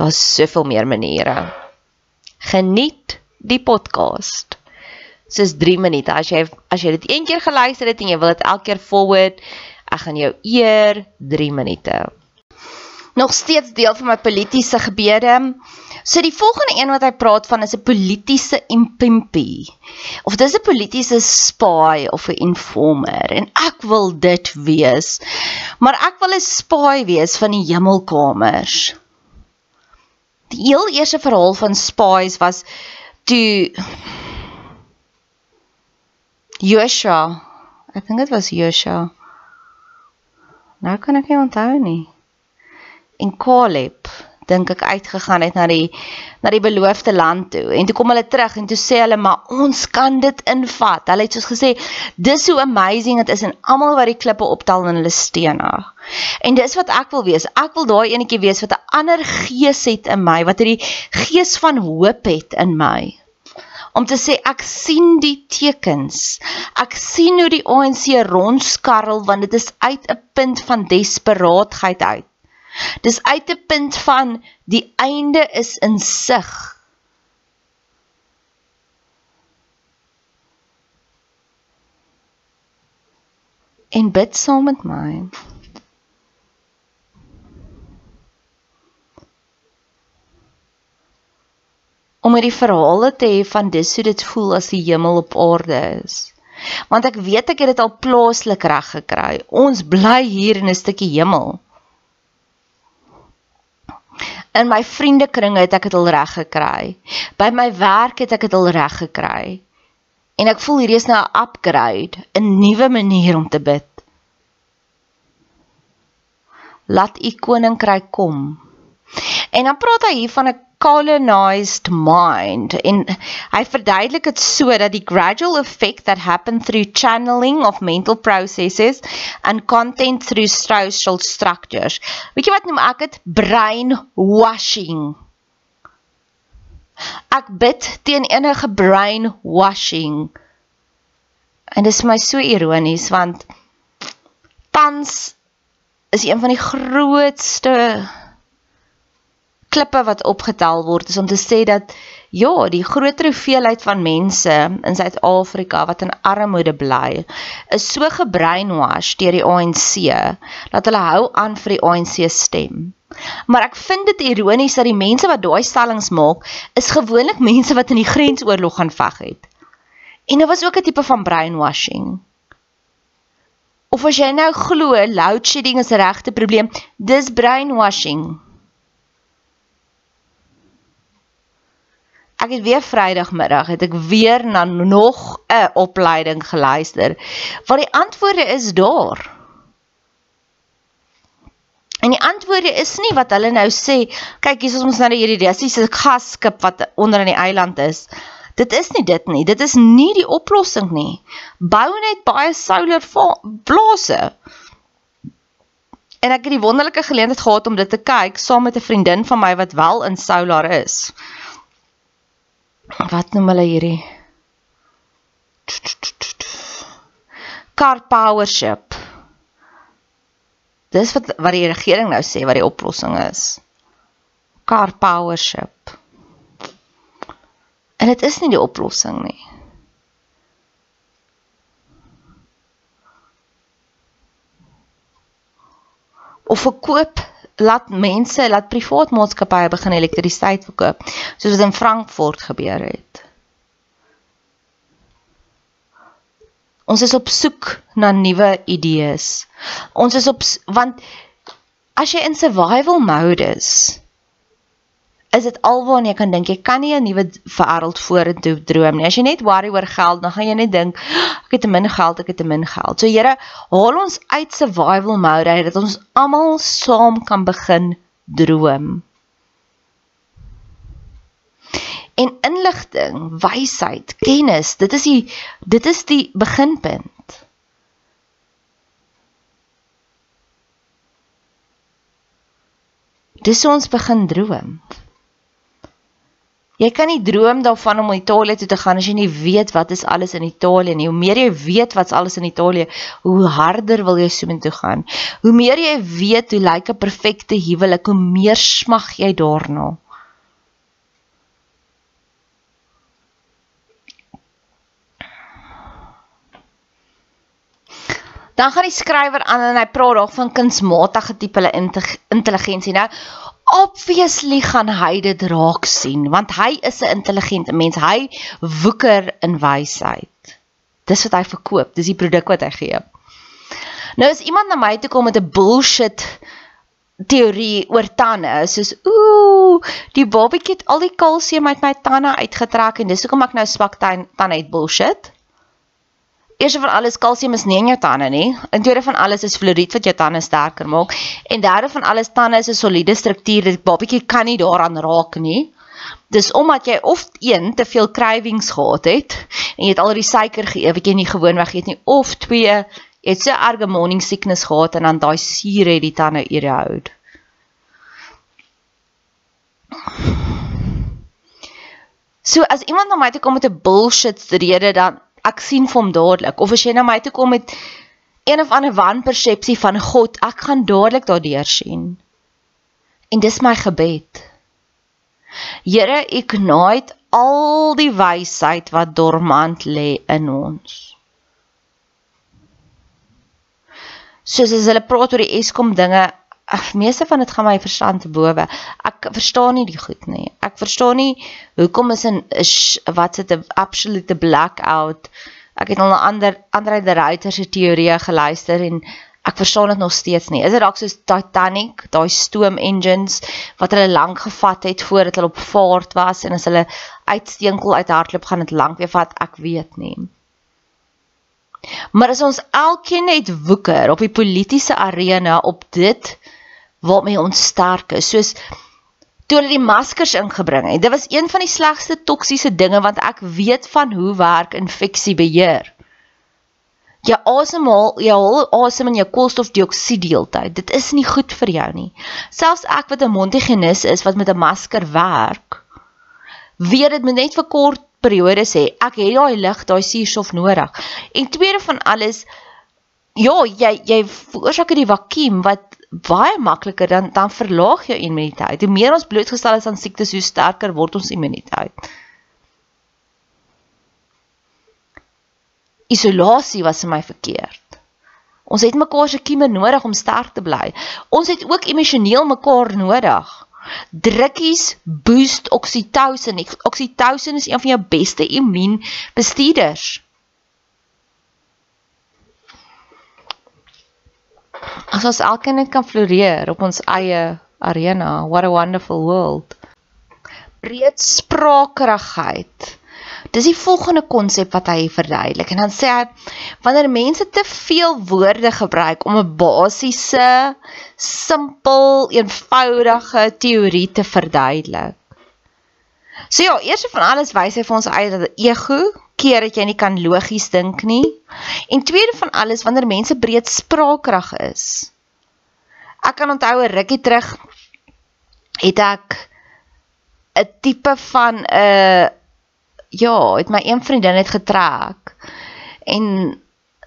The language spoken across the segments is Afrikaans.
Daar's soveel meer maniere. Geniet die podcast. Dis 3 minute. As jy as jy dit een keer geluister het en jy wil dit elke keer forward, ek gaan jou eer 3 minute. Nog steeds deel van my politieke gebede. So die volgende een wat hy praat van is 'n politieke impimpie. Of dis 'n politieke spy of 'n informer en ek wil dit wees. Maar ek wil 'n spy wees van die hemelkamers. Die heel eerste verhaal van spies was toe Joshua, ek dink dit was Joshua. Nou kan ek nie onthou nie. En Caleb dink ek uitgegaan het na die na die beloofde land toe. En toe kom hulle terug en toe sê hulle maar ons kan dit invat. Hulle het soos gesê dis so amazing dit is en almal wat die klippe optel en hulle steenag. En dis wat ek wil wees. Ek wil daai enetjie wees wat 'n ander gees het in my, wat hierdie gees van hoop het in my. Om te sê ek sien die tekens. Ek sien hoe die ANC rondskarrel want dit is uit 'n punt van desperaatheid uit. Dis uit 'n punt van die einde is in sig. En bid saam met my. Om hierdie verhale te hê van dis hoe dit voel as die hemel op aarde is. Want ek weet ek het dit al plaaslik reg gekry. Ons bly hier in 'n stukkie hemel. In my vriendekring het ek dit al reg gekry. By my werk het ek dit al reg gekry. En ek voel hierdie is nou 'n upgrade, 'n nuwe manier om te bid. Laat u koninkryk kom. En dan praat hy hier van 'n colonized mind en hy verduidelik dit so dat die gradual effect that happen through channeling of mental processes and content through social structures. Weet jy wat noem ek dit brain washing? Ek bid teen enige brain washing. En dit is my so ironies want tans is een van die grootste klippe wat opgetel word is om te sê dat ja, die groter hoeveelheid van mense in Suid-Afrika wat in armoede bly, is so gebrainwash deur die ANC dat hulle hou aan vir die ANC stem. Maar ek vind dit ironies dat die mense wat daai stellings maak, is gewoonlik mense wat in die grensoorlog gaan veg het. En dit was ook 'n tipe van brainwashing. Of as jy nou glo load shedding is 'n regte probleem, dis brainwashing. Ek het weer Vrydagmiddag het ek weer na nog 'n opleiding geluister. Waar die antwoorde is daar. En die antwoorde is nie wat hulle nou sê, kyk hier is ons nou hierdie Russiese gasskip wat onder in die eiland is. Dit is nie dit nie. Dit is nie die oplossing nie. Bou net baie solar plase. En ek het die wonderlike geleentheid gehad om dit te kyk saam met 'n vriendin van my wat wel in solar is wat noem hulle hierdie? Car powership. Dis wat wat die regering nou sê wat die oplossing is. Car powership. En dit is nie die oplossing nie. Of verkoop laat mense, laat privaat maatskappye begin elektrisiteit verkoop, soos wat in Frankfurt gebeur het. Ons is op soek na nuwe idees. Ons is op want as jy in survival mode is, is dit alwaar jy kan dink jy kan nie 'n nuwe wêreld vorentoe droom nie. As jy net worry oor geld, dan gaan jy net dink ek het te min geld, ek het te min geld. So Here, haal ons uit survival mode uit dat ons almal saam kan begin droom. En inligting, wysheid, kennis, dit is die dit is die beginpunt. Dis ons begin droom. Jy kan nie droom daarvan om Italië toe te gaan as jy nie weet wat is alles in Italië nie. Hoe meer jy weet wat's alles in Italië, hoe harder wil jy so intoe gaan. Hoe meer jy weet hoe lyk 'n perfekte huwelik, hoe meer smag jy daarna. Dan gaan die skrywer aan en hy praat daar van kunsmatige tipe intelligensie. Nou, obviously gaan hy dit raak sien want hy is 'n intelligente mens. Hy woeker in wysheid. Dis wat hy verkoop. Dis die produk wat hy gee. Nou as iemand na my toe kom met 'n bullshit teorie oor tande, soos ooh, die babatjie het al die kalsium uit my tande uitgetrek en dis hoekom ek nou swak tande het bullshit. Eerste van alles kalsium is nie in jou tande nie. In tweede van alles is fluoried wat jou tande sterker maak. En derde van alles tande is 'n soliede struktuur. Dit babatjie kan nie daaraan raak nie. Dis omdat jy of een te veel cravings gehad het en jy het al die suiker geëet wat jy nie gewoonweg eet nie of twee jy het so erge morning sickness gehad en dan daai suur het die tande irrihou. So as iemand na my toe kom met 'n bullshit rede dan ek sien vir hom dadelik of as jy na my toe kom met een of ander wanpersepsie van God, ek gaan dadelik daardeur sien. En dis my gebed. Here, ignite al die wysheid wat dormant lê in ons. Soos as hulle praat oor die Eskom dinge, ag meeste van dit gaan my verstand te bowe. Ek verstaan nie die goed nie. Ek verstaan nie hoekom is 'n wat se 'n absolute blackout. Ek het al na ander ander die ruiter se teorieë geluister en ek verstaan dit nog steeds nie. Is dit dalk soos Titanic, daai stoom engines wat hulle lank gevat het voordat hulle op vaart was en as hulle uitsteenkel uit hardloop gaan dit lank weer vat, ek weet nie. Maar as ons elkeen net woeker op die politieke arena op dit waarmee ons sterk is. Soos toe hulle die maskers ingebring het. Dit was een van die slegste toksiese dinge want ek weet van hoe werk infeksiebeheer. Jy asemhaal, jy haal asem in jou koolstofdioksied deeltyd. Dit is nie goed vir jou nie. Selfs ek wat 'n mondhygiënis is wat met 'n masker werk, weet dit moet net vir kort periodes hê. Ek het daai lig, daai suurstof nodig. En tweede van alles, ja, jy jy veroorsaak die vakuum wat baie makliker dan dan verlaag jou immuniteit. Hoe meer ons blootgestel is aan siektes, hoe sterker word ons immuniteit. Isolasie was vir my verkeerd. Ons het mekaar se kieme nodig om sterk te bly. Ons het ook emosioneel mekaar nodig. Drukkies boost oksitosin. Oksitosin is een van jou beste immuunbestuurders. As ons elkeen net kan floreer op ons eie arena, what a wonderful world. Breedspraakerigheid. Dis die volgende konsep wat hy verduidelik en dan sê hy wanneer mense te veel woorde gebruik om 'n basiese, simpel, eenvoudige teorie te verduidelik. So ja, eers van alles wys hy vir ons uit dat ego keer dat jy nie kan logies dink nie. En tweede van alles wanneer mense breed spraakkrag is. Ek kan onthou 'n rukkie terug het ek 'n tipe van 'n uh, ja, het my een vriendin het getrek en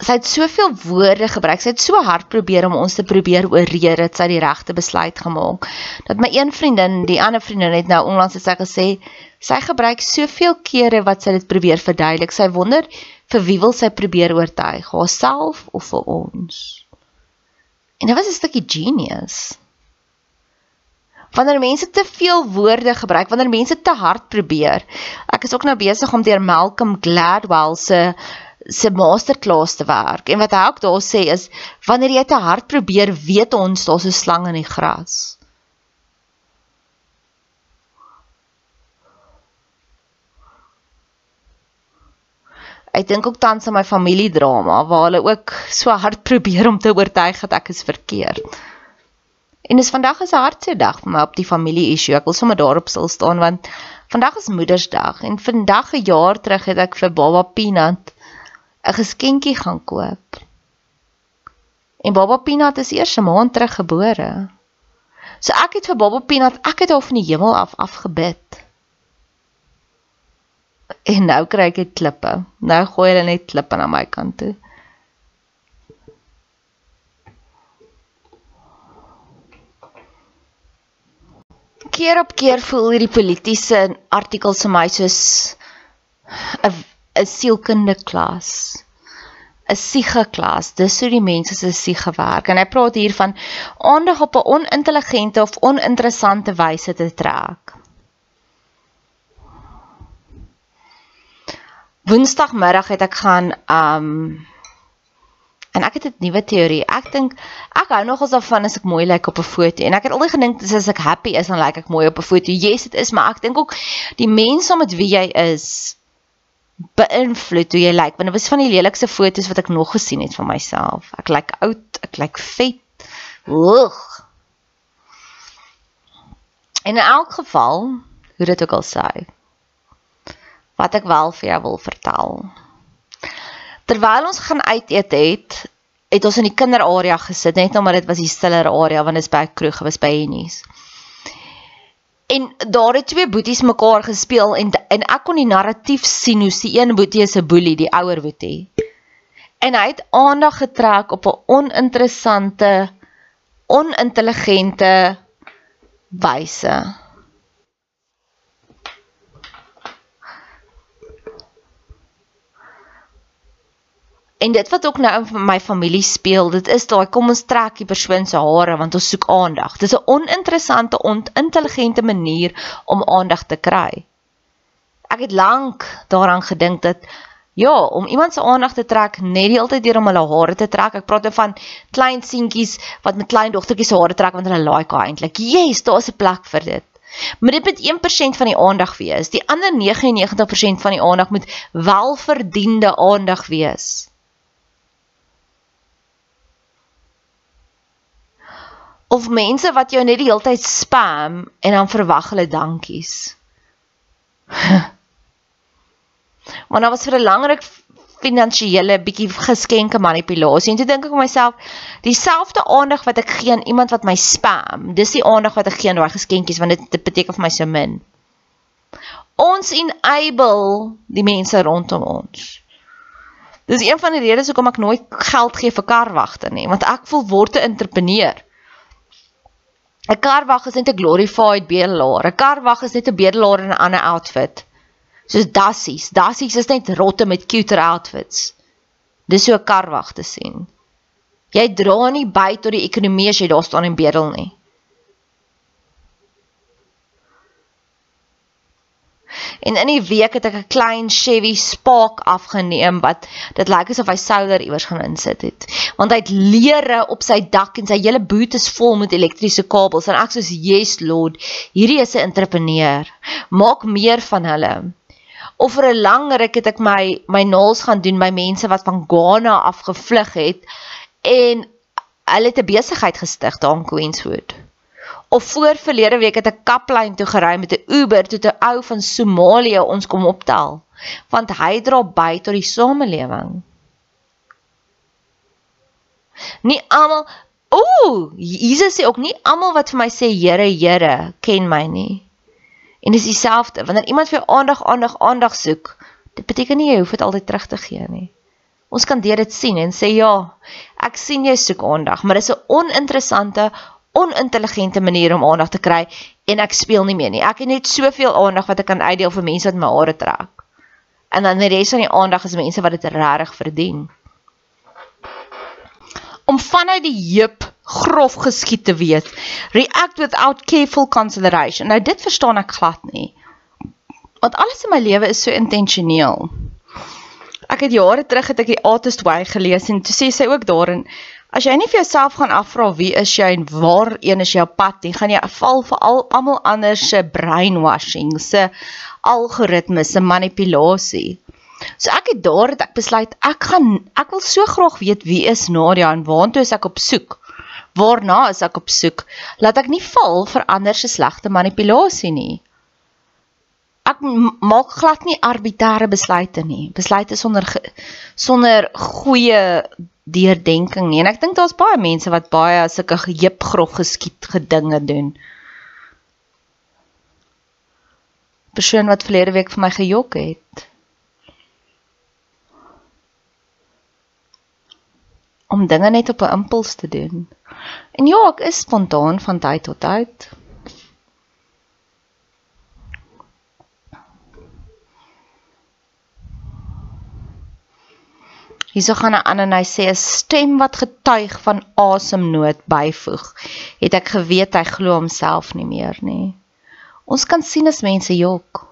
sy het soveel woorde gebruik. Sy het so hard probeer om ons te probeer oorreed dat sy die regte besluit gemaak. Dat my een vriendin, die ander vriendin het nou onlangs het sy gesê sy gebruik soveel kere wat sy dit probeer verduidelik. Sy wonder vir wie wil sy probeer oortuig, haarself of vir ons. En dit was 'n stukkie genius. Wanneer mense te veel woorde gebruik, wanneer mense te hard probeer. Ek is ook nou besig om deur Malcolm Gladwell se se masterclass te werk. En wat hy ook daar sê is wanneer jy te hard probeer, weet ons daar's 'n slang in die gras. Ek dink ook tans aan my familiedrama waar hulle ook so hard probeer om te oortuig dat ek is verkeerd. En dis vandag is 'n hartseer dag vir my op die familie issue. Ek wil sommer daarop stil staan want vandag is Moedersdag en vandag 'n jaar terug het ek vir Baba Peanut 'n geskenkie gaan koop. En Baba Peanut is eers 'n maand terug gebore. So ek het vir Baba Peanut, ek het haar van die hemel af afgebid. En nou kry ek dit klippe. Nou gooi hulle net klippe na my kant toe. Keer op keer voel hierdie politieke artikels vir my soos 'n 'n sielkunde klas. 'n siege klas. Dis hoe die mense se siege werk. En hy praat hier van aandag op 'n onintelligente of oninteressante wyse te trek. Woensdagmiddag het ek gaan um en ek het 'n nuwe teorie. Ek dink ek hou nogals daarvan as ek mooi lyk op 'n foto en ek het altyd gedink dis as ek happy is dan lyk ek mooi op 'n foto. Yes, dit is, maar ek dink ook die mense met wie jy is beïnvloed hoe jy lyk want dit was van die lelikste foto's wat ek nog gesien het van myself. Ek lyk oud, ek lyk vet. Oeg. In elk geval, hoe dit ook al sê, wat ek wel vir jou wil vertel. Terwyl ons gaan uit eet het, het ons in die kinderarea gesit net omdat dit was die stiller area want dit is by 'n kroeg, was by Hennies en daar het twee boeties mekaar gespeel en en ek kon die narratief sien hoe die een boetie is 'n boelie, die ouer boetie. En hy het aandag getrek op 'n oninteressante, onintelligente wyse. En dit wat ook nou in my familie speel, dit is daai kom ons trek die persoon se hare want ons soek aandag. Dis 'n oninteressante, onintelligente manier om aandag te kry. Ek het lank daaraan gedink dat ja, om iemand se aandag te trek net die altyd deur om hulle hare te trek. Ek praat nou van klein seentjies wat met klein dogtertjies se hare trek want hulle like haar eintlik. Yes, daar's 'n plek vir dit. Maar dit moet 1% van die aandag wees. Die ander 99% van die aandag moet welverdiende aandag wees. Of mense wat jou net die hele tyd spam en dan verwag hulle dankies. Want daar was vir 'n langer finansiële bietjie geskenke manipulasie en toe dink ek vir myself dieselfde aandag wat ek gee aan iemand wat my spam dis die aandag wat ek gee aan daai geskenkies want dit, dit beteken vir my so min. Ons enable die mense rondom ons. Dis een van die redes hoekom ek nooit geld gee vir karwagte nie want ek voel word 'n entrepreneur 'n karwag is net 'n glorified bedelaar 'n karwag is net 'n bedelaar in 'n ander outfit soos dassies. Dassies is net rotte met cuter outfits. Dis so 'n karwag te sien. Jy dra nie by tot die ekonomie as jy daar staan en bedel nie. En in die week het ek 'n klein Chevy Spark afgeneem wat dit lyk asof hy souler iewers gaan insit het. Want hy het leere op sy dak en sy hele boot is vol met elektriese kabels en ek sê yes lord, hierdie is 'n entrepreneur. Maak meer van hulle of vir 'n lang ruk het ek my my naels gaan doen by mense wat van Ghana af gevlug het en hulle het 'n besigheid gestig daar in Queenswood. Of voor verlede week het ek kaplyn toe gery met 'n Uber tot 'n ou van Somalië ons kom optel want hy dra by tot die samelewing. Nie almal Ooh, Jesus sê ook nie almal wat vir my sê Here, Here ken my nie. En dis dieselfde wanneer iemand vir jou aandag, aandag, aandag soek, dit beteken nie jy hoef dit altyd terug te gee nie. Ons kan dit sien en sê ja, ek sien jy soek aandag, maar dis 'n oninteressante, onintelligente manier om aandag te kry en ek speel nie meer nie. Ek het net soveel aandag wat ek kan uitdeel vir mense wat my hare trek. En dan die res van die aandag is mense wat dit regtig verdien. Om vanuit die heup grof geskied te weet. React without careful consideration. Nou dit verstaan ek glad nie. Want alles in my lewe is so intentioneel. Ek het jare terug het ek die Artist Way gelees en toe sê sy ook daarin as jy nie vir jouself gaan afvra wie is jy en waar een is jou pad nie, gaan jy val vir al almal anders se brainwashing, se algoritmes, se manipulasie. So ek het daar het ek besluit ek gaan ek wil so graag weet wie is Nadia en waartoe is ek op soek waarna is ek op soek? Laat ek nie val vir ander se slegte manipulasie nie. Ek maak glad nie arbitreëre besluite nie. Besluite sonder sonder goeie deurdenking nie. En ek dink daar's baie mense wat baie sulke heupgrof geskiet gedinge doen. Persoon wat verlede week vir my gejok het. om dinge net op 'n impuls te doen. En ja, ek is spontaan van tyd tot tyd. Hierso gaan 'n ander en hy sê 'n stem wat getuig van asemnood byvoeg. Het ek geweet hy glo homself nie meer nie. Ons kan sien as mense jok.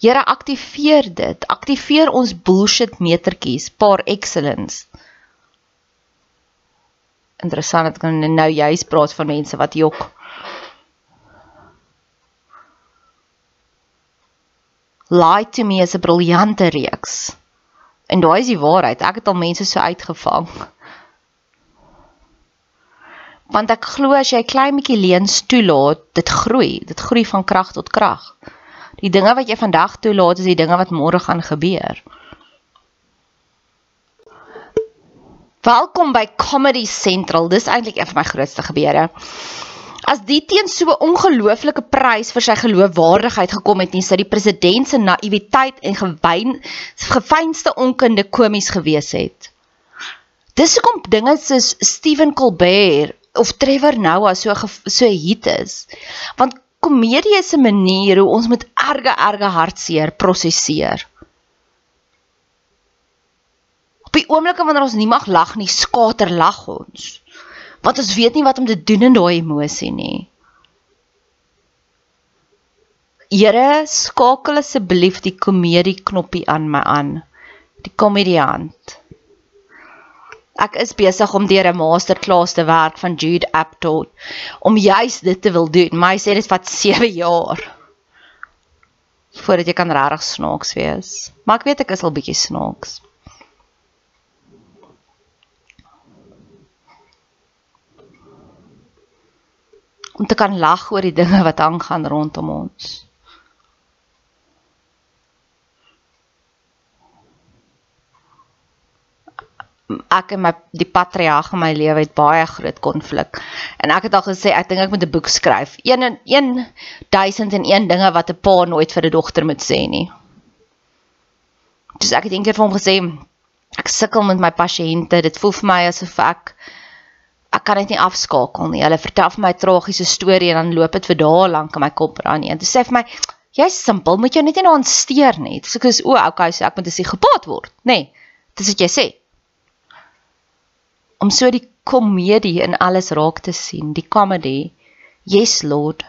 Here aktiveer dit. Aktiveer ons bullshit metertjies, paar excellence interessant dat ek nou juist praat van mense wat jok. Lie to me is 'n briljante reeks. En daai is die waarheid. Ek het al mense so uitgevang. Want ek glo as jy klein bietjie leuns toelaat, dit groei. Dit groei van krag tot krag. Die dinge wat jy vandag toelaat, is die dinge wat môre gaan gebeur. Welkom by Comedy Central. Dis eintlik een van my grootste gebeure. As die teen so 'n ongelooflike prys vir sy geloofwaardigheid gekom het, nie sy die president se naïwiteit en gewyn gefeinste onkunde komies gewees het. Dis hoekom dinge soos Stephen Colbert of Trevor Noah so so hit is. Want komedie is 'n manier hoe ons met erge erge hartseer prosesseer. Op die oomblikke wanneer ons nie mag lag nie, skater lag ons. Want ons weet nie wat om te doen in daai emosie nie. Here, skakel asseblief die komedie knoppie aan my aan. Die komediant. Ek is besig om deur 'n masterklas te werk van Jude Apatow om juis dit te wil doen. My sê dit vat 7 jaar voordat jy kan regtig snaaks wees. Maar ek weet ek is al bietjie snaaks. Om te kan lag oor die dinge wat aangaan rondom ons. ek en my die patriarg in my lewe het baie groot konflik. En ek het al gesê ek dink ek moet 'n boek skryf. 1 en 1001 dinge wat 'n pa nooit vir 'n dogter moet sê nie. Dus ek het eendag vir hom gesê ek sukkel met my pasiënte. Dit voel vir my asof ek ek kan dit nie afskakel nie. Hulle vertel vir my 'n tragiese storie en dan loop dit vir dae lank in my kop aan. En dis sê vir my jy's simpel, moet jy net nie aan steur nie. So ek sê o, okay, so ek moet 'n psigopaat word, nê? Nee, dis wat jy sê om so die komedie in alles raak te sien, die comedy. Yes Lord.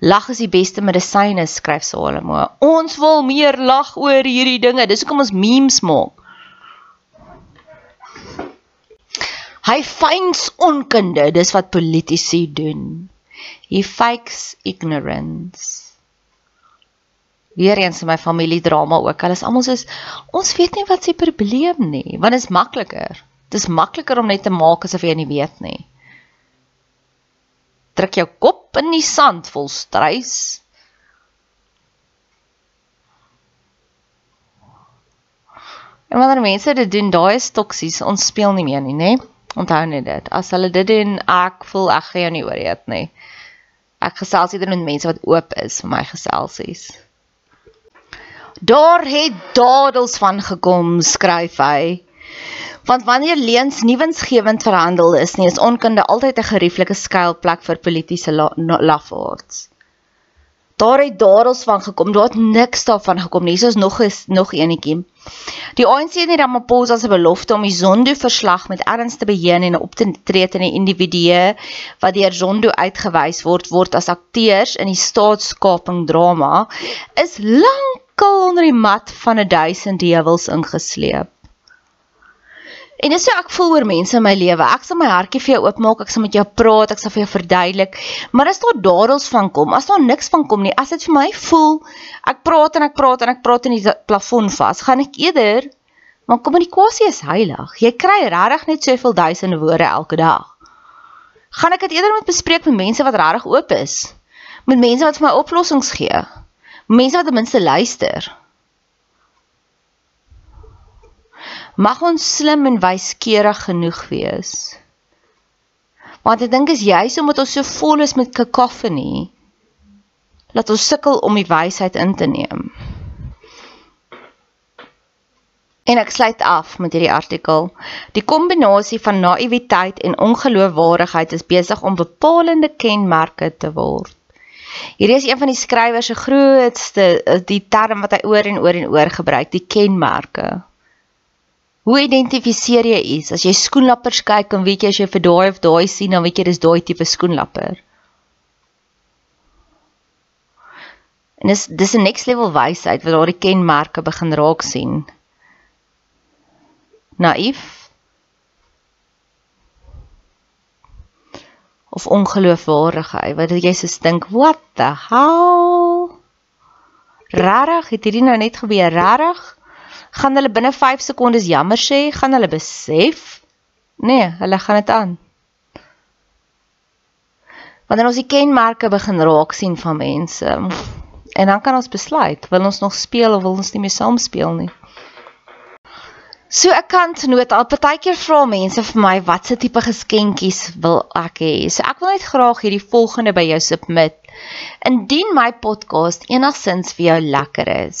Lag is die beste medisyne, skryf Salomo. Ons wil meer lag oor hierdie dinge. Dis hoekom ons memes maak. Hy feins onkunde, dis wat politici doen. He fakes ignorance. Weer eens in my familie drama ook. Hulle is almal soos ons weet nie wat se probleem nie, want dit is makliker. Dis makliker om net te maak asof jy nie weet nie. Druk jou kop in die sand vol strys. En wanneer mense dit doen, daai is toksies. Ons speel nie meer nie, nê? Onthou net dit. As hulle dit doen, ek voel ek gaan jou nie ooreet nie. Ek gesels eerder met mense wat oop is vir my geselsies. Daar het dadels van gekom, skryf hy. Want wanneer leuns nie winsgewend verhandel is nie, is onkunde altyd 'n gerieflike skuilplek vir politieke lafaards. Daar het dadels van gekom, daar het niks daarvan gekom nie. Soos nog is nog enetjie. Die ANC het nie Ramaphosa se belofte om die Zondo-verslag met erns te beheer en op te tree teen die individue wat deur Zondo uitgewys word word as akteurs in die staatskaping drama is lankal onder die mat van 'n duisend dewels ingesleep. En dis hoe ek voel oor mense in my lewe. Ek sal my hartjie vir jou oopmaak, ek sal met jou praat, ek sal vir jou verduidelik. Maar as daar dadels van kom, as daar niks van kom nie, as dit vir my voel ek praat en ek praat en ek praat in die plafon vas, gaan ek eerder want kommunikasie is heilig. Jy kry regtig net soveel duisende woorde elke dag. Gaan ek dit eerder moet bespreek met mense wat regtig oop is. Met mense wat vir my oplossings gee. Mense wat ten minste luister. Mag ons slim en wyskeurig genoeg wees. Want ek dink is juis omdat ons so vol is met kakofonie dat ons sukkel om die wysheid in te neem. En ek sluit af met hierdie artikel. Die kombinasie van naïwiteit en ongeloofwaardigheid is besig om bepalende kenmerke te word. Hierdie is een van die skrywer se grootste die term wat hy oor en oor en oor gebruik, die kenmerke. Hoe identifiseer jy iets? As jy skoenlappers kyk, dan weet jy as jy vir daai of daai sien, dan weet jy dis daai tipe skoenlapper. En dis dis 'n next level wysheid wat daardie kenmerke begin raak sien. Naïef of ongeloofwaardigheid. Wat jy sê dink, what the hell? Rarig, het hierdie nou net gebeur, rarig? Gaan hulle binne 5 sekondes jammer sê, gaan hulle besef? Nee, hulle gaan dit aan. Wanneer ons die kenmerke begin raak sien van mense, en dan kan ons besluit, wil ons nog speel of wil ons nie meer saam speel nie. So ek kan genoot al partykeer vra mense vir my watse tipe geskenkies wil ek hê. So ek wil net graag hierdie volgende by jou submit. Indien my podcast enigsins vir jou lekker is,